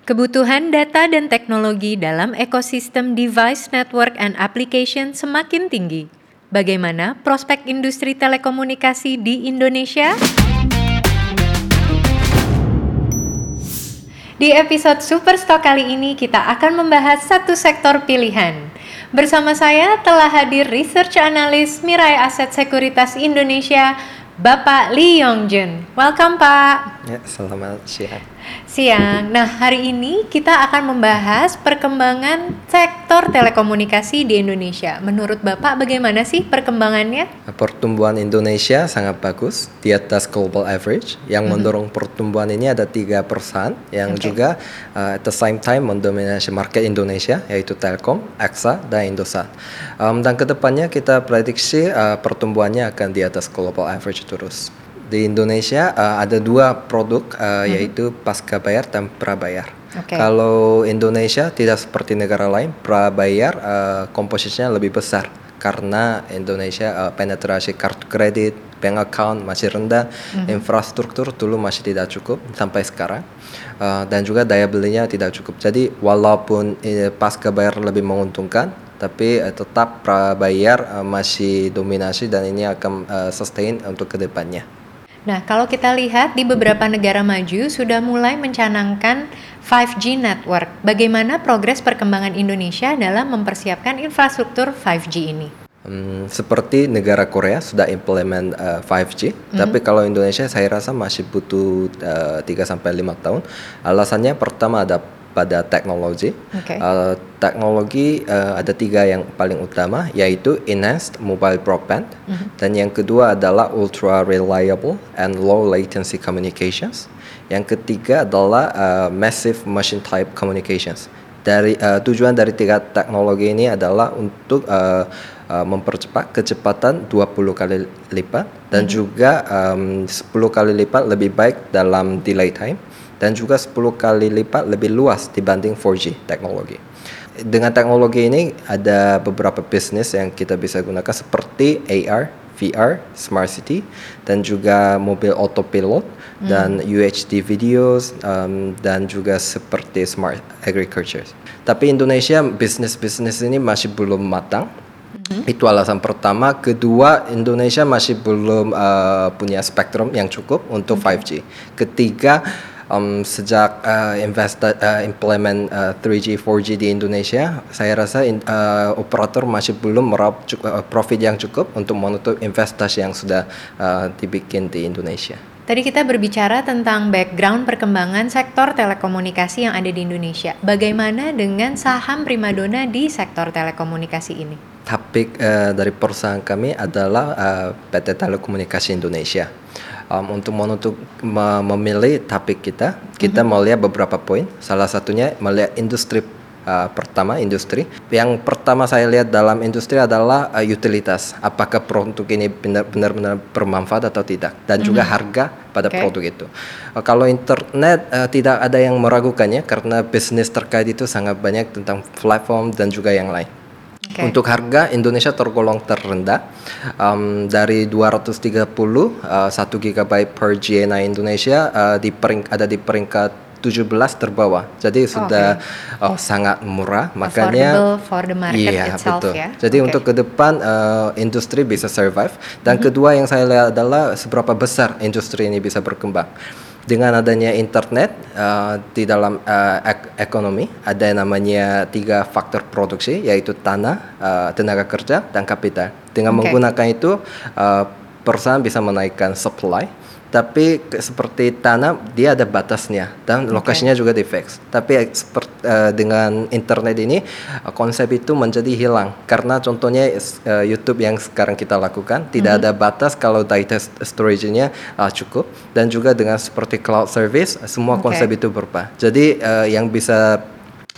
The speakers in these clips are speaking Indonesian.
Kebutuhan data dan teknologi dalam ekosistem device, network, and application semakin tinggi. Bagaimana prospek industri telekomunikasi di Indonesia? Di episode Superstock kali ini kita akan membahas satu sektor pilihan. Bersama saya telah hadir Research Analyst Mirai Aset Sekuritas Indonesia, Bapak Lee Yongjun. Welcome Pak. Ya, selamat siang. Siang. Nah, hari ini kita akan membahas perkembangan sektor telekomunikasi di Indonesia. Menurut Bapak bagaimana sih perkembangannya? Pertumbuhan Indonesia sangat bagus di atas global average. Yang mm-hmm. mendorong pertumbuhan ini ada tiga perusahaan yang okay. juga uh, at the same time mendominasi market Indonesia yaitu Telkom, AXA, dan Indosat. Um, dan ke depannya kita prediksi uh, pertumbuhannya akan di atas global average terus di Indonesia uh, ada dua produk uh, hmm. yaitu pasca bayar dan prabayar. Okay. Kalau Indonesia tidak seperti negara lain, prabayar uh, komposisinya lebih besar karena Indonesia uh, penetrasi kartu kredit, bank account masih rendah, mm-hmm. infrastruktur dulu masih tidak cukup sampai sekarang, uh, dan juga daya belinya tidak cukup. Jadi walaupun uh, pasca bayar lebih menguntungkan, tapi uh, tetap prabayar uh, masih dominasi dan ini akan uh, sustain untuk ke depannya. Nah, kalau kita lihat di beberapa negara maju sudah mulai mencanangkan 5G network. Bagaimana progres perkembangan Indonesia dalam mempersiapkan infrastruktur 5G ini? Hmm, seperti negara Korea sudah implement uh, 5G, mm-hmm. tapi kalau Indonesia saya rasa masih butuh uh, 3 sampai 5 tahun. Alasannya pertama ada pada teknologi. Okay. Uh, teknologi uh, ada tiga yang paling utama yaitu enhanced mobile broadband mm-hmm. dan yang kedua adalah ultra reliable and low latency communications. Yang ketiga adalah uh, massive machine type communications. Dari uh, tujuan dari tiga teknologi ini adalah untuk uh, uh, mempercepat kecepatan 20 kali lipat dan mm-hmm. juga um, 10 kali lipat lebih baik dalam delay time dan juga 10 kali lipat lebih luas dibanding 4G teknologi. Dengan teknologi ini ada beberapa bisnis yang kita bisa gunakan seperti AR, VR, smart city, dan juga mobil autopilot hmm. dan UHD videos um, dan juga seperti smart agriculture. Tapi Indonesia bisnis-bisnis ini masih belum matang. Hmm. Itu alasan pertama. Kedua, Indonesia masih belum uh, punya spektrum yang cukup untuk hmm. 5G. Ketiga, um, sejak uh, investa, uh, implement uh, 3G 4G di Indonesia saya rasa in, uh, operator masih belum meraup uh, profit yang cukup untuk menutup investasi yang sudah uh, dibikin di Indonesia. Tadi kita berbicara tentang background perkembangan sektor telekomunikasi yang ada di Indonesia. Bagaimana dengan saham primadona di sektor telekomunikasi ini? Topik uh, dari perusahaan kami adalah uh, PT Telekomunikasi Indonesia um, untuk menutup memilih topik kita, kita mm-hmm. melihat beberapa poin. Salah satunya melihat industri uh, pertama industri. Yang pertama saya lihat dalam industri adalah uh, utilitas. Apakah produk ini benar-benar bermanfaat atau tidak, dan mm-hmm. juga harga pada okay. produk itu. Uh, kalau internet uh, tidak ada yang meragukannya karena bisnis terkait itu sangat banyak tentang platform dan juga yang lain. Okay. Untuk harga Indonesia tergolong terendah um, dari 230 uh, 1 GB per GNA Indonesia uh, di pering, ada di peringkat 17 terbawah. Jadi sudah okay. oh, sangat murah makanya for the market iya, itself betul. ya. Jadi okay. untuk ke depan uh, industri bisa survive dan mm -hmm. kedua yang saya lihat adalah seberapa besar industri ini bisa berkembang dengan adanya internet uh, di dalam uh, ek ekonomi ada yang namanya tiga faktor produksi yaitu tanah, uh, tenaga kerja dan kapital. Dengan okay. menggunakan itu uh, perusahaan bisa menaikkan supply tapi seperti tanah dia ada batasnya dan okay. lokasinya juga di fix. Tapi seperti, uh, dengan internet ini uh, konsep itu menjadi hilang karena contohnya uh, YouTube yang sekarang kita lakukan tidak mm -hmm. ada batas kalau data storage-nya uh, cukup dan juga dengan seperti cloud service semua okay. konsep itu berubah. Jadi uh, yang bisa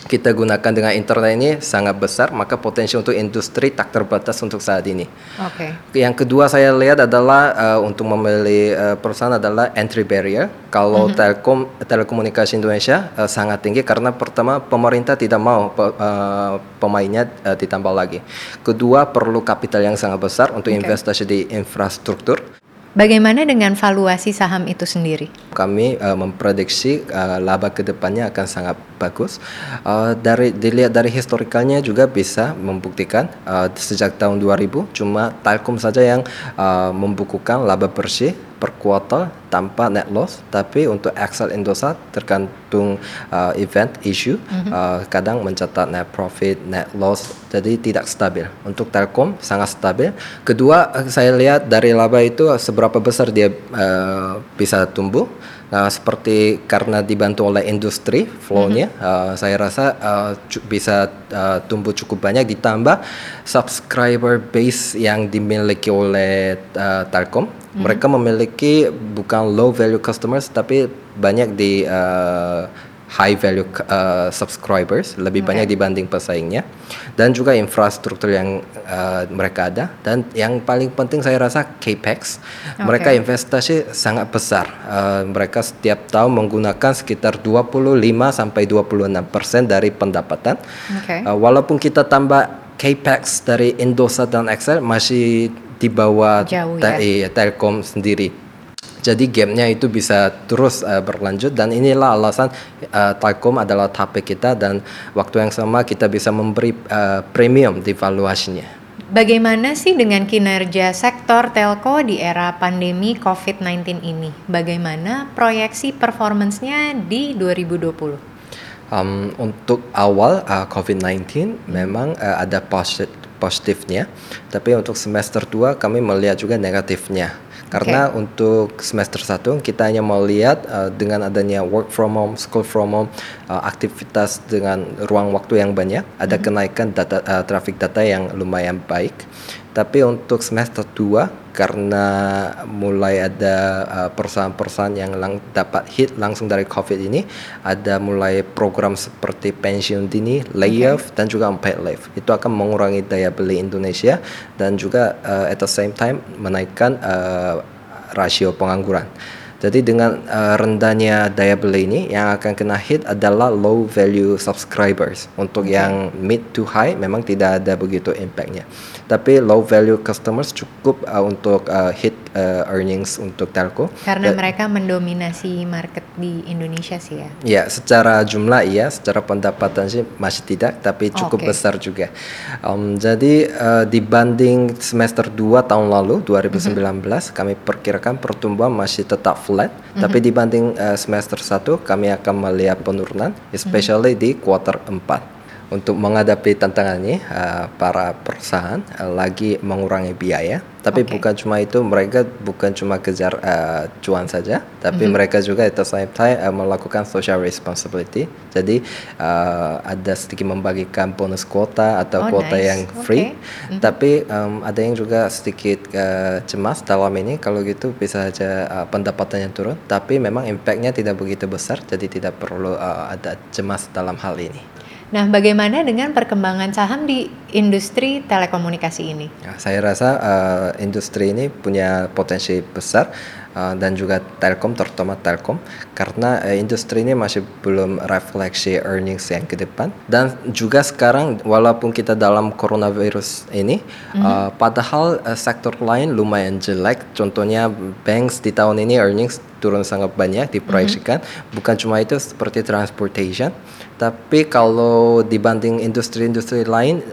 kita gunakan dengan internet ini sangat besar, maka potensi untuk industri tak terbatas untuk saat ini. Oke. Okay. Yang kedua saya lihat adalah uh, untuk memilih uh, perusahaan adalah entry barrier. Kalau mm -hmm. telkom telekomunikasi Indonesia uh, sangat tinggi karena pertama pemerintah tidak mau uh, pemainnya uh, ditambah lagi. Kedua perlu kapital yang sangat besar untuk okay. investasi di infrastruktur Bagaimana dengan valuasi saham itu sendiri? Kami uh, memprediksi uh, laba ke depannya akan sangat bagus. Uh, dari dilihat dari historikalnya juga bisa membuktikan uh, sejak tahun 2000 cuma Telkom saja yang uh, membukukan laba bersih per kuartal tanpa net loss tapi untuk Excel Indosat tergantung uh, event issue mm-hmm. uh, kadang mencatat net profit net loss jadi tidak stabil untuk Telkom sangat stabil kedua saya lihat dari laba itu seberapa besar dia uh, bisa tumbuh Nah, seperti karena dibantu oleh industri flow-nya, mm -hmm. uh, saya rasa uh, bisa uh, tumbuh cukup banyak ditambah subscriber base yang dimiliki oleh uh, Telkom. Mm -hmm. Mereka memiliki bukan low value customers tapi banyak di uh, high value uh, subscribers lebih okay. banyak dibanding pesaingnya dan juga infrastruktur yang uh, mereka ada dan yang paling penting saya rasa capex okay. mereka investasi sangat besar uh, mereka setiap tahun menggunakan sekitar 25 sampai 26 persen dari pendapatan okay. uh, walaupun kita tambah capex dari Indosat dan Excel masih di bawah Jauh, ya? Iya, Telkom sendiri jadi gamenya itu bisa terus uh, berlanjut dan inilah alasan uh, Telkom adalah topik kita dan waktu yang sama kita bisa memberi uh, premium di valuasinya. Bagaimana sih dengan kinerja sektor telco di era pandemi COVID-19 ini? Bagaimana proyeksi performance-nya di 2020? Um, untuk awal uh, COVID-19 memang uh, ada positif positifnya, tapi untuk semester 2 kami melihat juga negatifnya. Karena okay. untuk semester 1 kita hanya mau lihat uh, dengan adanya work from home, school from home, uh, aktivitas dengan ruang waktu yang banyak, ada mm -hmm. kenaikan data uh, traffic data yang lumayan baik. Tapi untuk semester 2 karena mulai ada uh, perusahaan-perusahaan yang lang dapat hit langsung dari COVID ini, ada mulai program seperti pensiun dini, layoff okay. dan juga unpaid leave. Itu akan mengurangi daya beli Indonesia dan juga uh, at the same time menaikkan uh, rasio pengangguran. Jadi dengan uh, rendahnya daya beli ini yang akan kena hit adalah low value subscribers. Untuk okay. yang mid to high memang tidak ada begitu impactnya. Tapi low value customers cukup uh, untuk uh, hit uh, earnings untuk telco. Karena Dan, mereka mendominasi market di Indonesia sih ya. Ya, secara jumlah iya, secara pendapatan sih masih tidak, tapi cukup okay. besar juga. Um, jadi uh, dibanding semester 2 tahun lalu 2019 mm -hmm. kami perkirakan pertumbuhan masih tetap flat, mm-hmm. tapi dibanding uh, semester 1 kami akan melihat penurunan, especially mm-hmm. di kuartal 4 untuk menghadapi tantangan ini uh, para perusahaan uh, lagi mengurangi biaya tapi okay. bukan cuma itu mereka bukan cuma kejar uh, cuan saja tapi mm-hmm. mereka juga itu saya uh, melakukan social responsibility jadi uh, ada sedikit membagikan bonus kuota atau oh, kuota nice. yang free okay. mm-hmm. tapi um, ada yang juga sedikit uh, cemas dalam ini kalau gitu bisa saja uh, pendapatannya turun tapi memang impactnya tidak begitu besar jadi tidak perlu uh, ada cemas dalam hal ini Nah, bagaimana dengan perkembangan saham di industri telekomunikasi ini? Ya, saya rasa uh, industri ini punya potensi besar uh, dan juga Telkom terutama Telkom karena uh, industri ini masih belum refleksi earnings yang ke depan dan juga sekarang walaupun kita dalam coronavirus ini mm-hmm. uh, padahal uh, sektor lain lumayan jelek contohnya banks di tahun ini earnings turun sangat banyak diproyeksikan mm-hmm. bukan cuma itu seperti transportation tapi kalau dibanding industri-industri lain,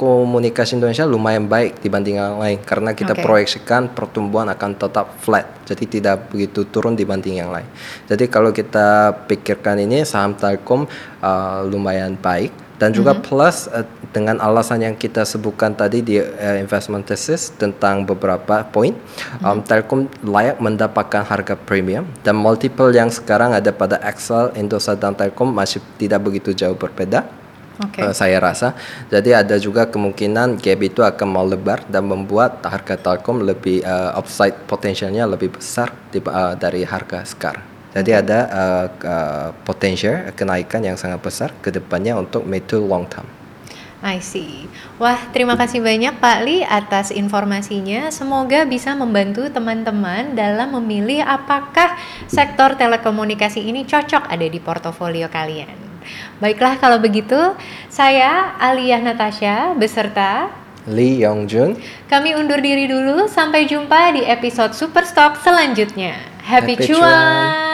telekomunikasi Indonesia lumayan baik dibanding yang lain karena kita okay. proyeksikan pertumbuhan akan tetap flat, jadi tidak begitu turun dibanding yang lain. Jadi kalau kita pikirkan ini saham Telkom uh, lumayan baik dan juga mm -hmm. plus uh, dengan alasan yang kita sebutkan tadi di uh, investment thesis tentang beberapa poin, mm-hmm. um, Telkom layak mendapatkan harga premium dan multiple yang sekarang ada pada Excel, Indosat dan Telkom masih tidak begitu jauh berbeda. Okay. Uh, saya rasa, jadi ada juga kemungkinan gap itu akan melebar dan membuat harga Telkom lebih uh, upside potensialnya lebih besar di, uh, dari harga sekarang. Jadi ada uh, uh, potensial kenaikan yang sangat besar ke depannya untuk mid to long term. I see. Wah, terima kasih banyak Pak Li atas informasinya. Semoga bisa membantu teman-teman dalam memilih apakah sektor telekomunikasi ini cocok ada di portofolio kalian. Baiklah kalau begitu, saya Aliyah Natasha beserta Lee Yongjun. Kami undur diri dulu, sampai jumpa di episode Superstock selanjutnya. Happy, Happy cuan!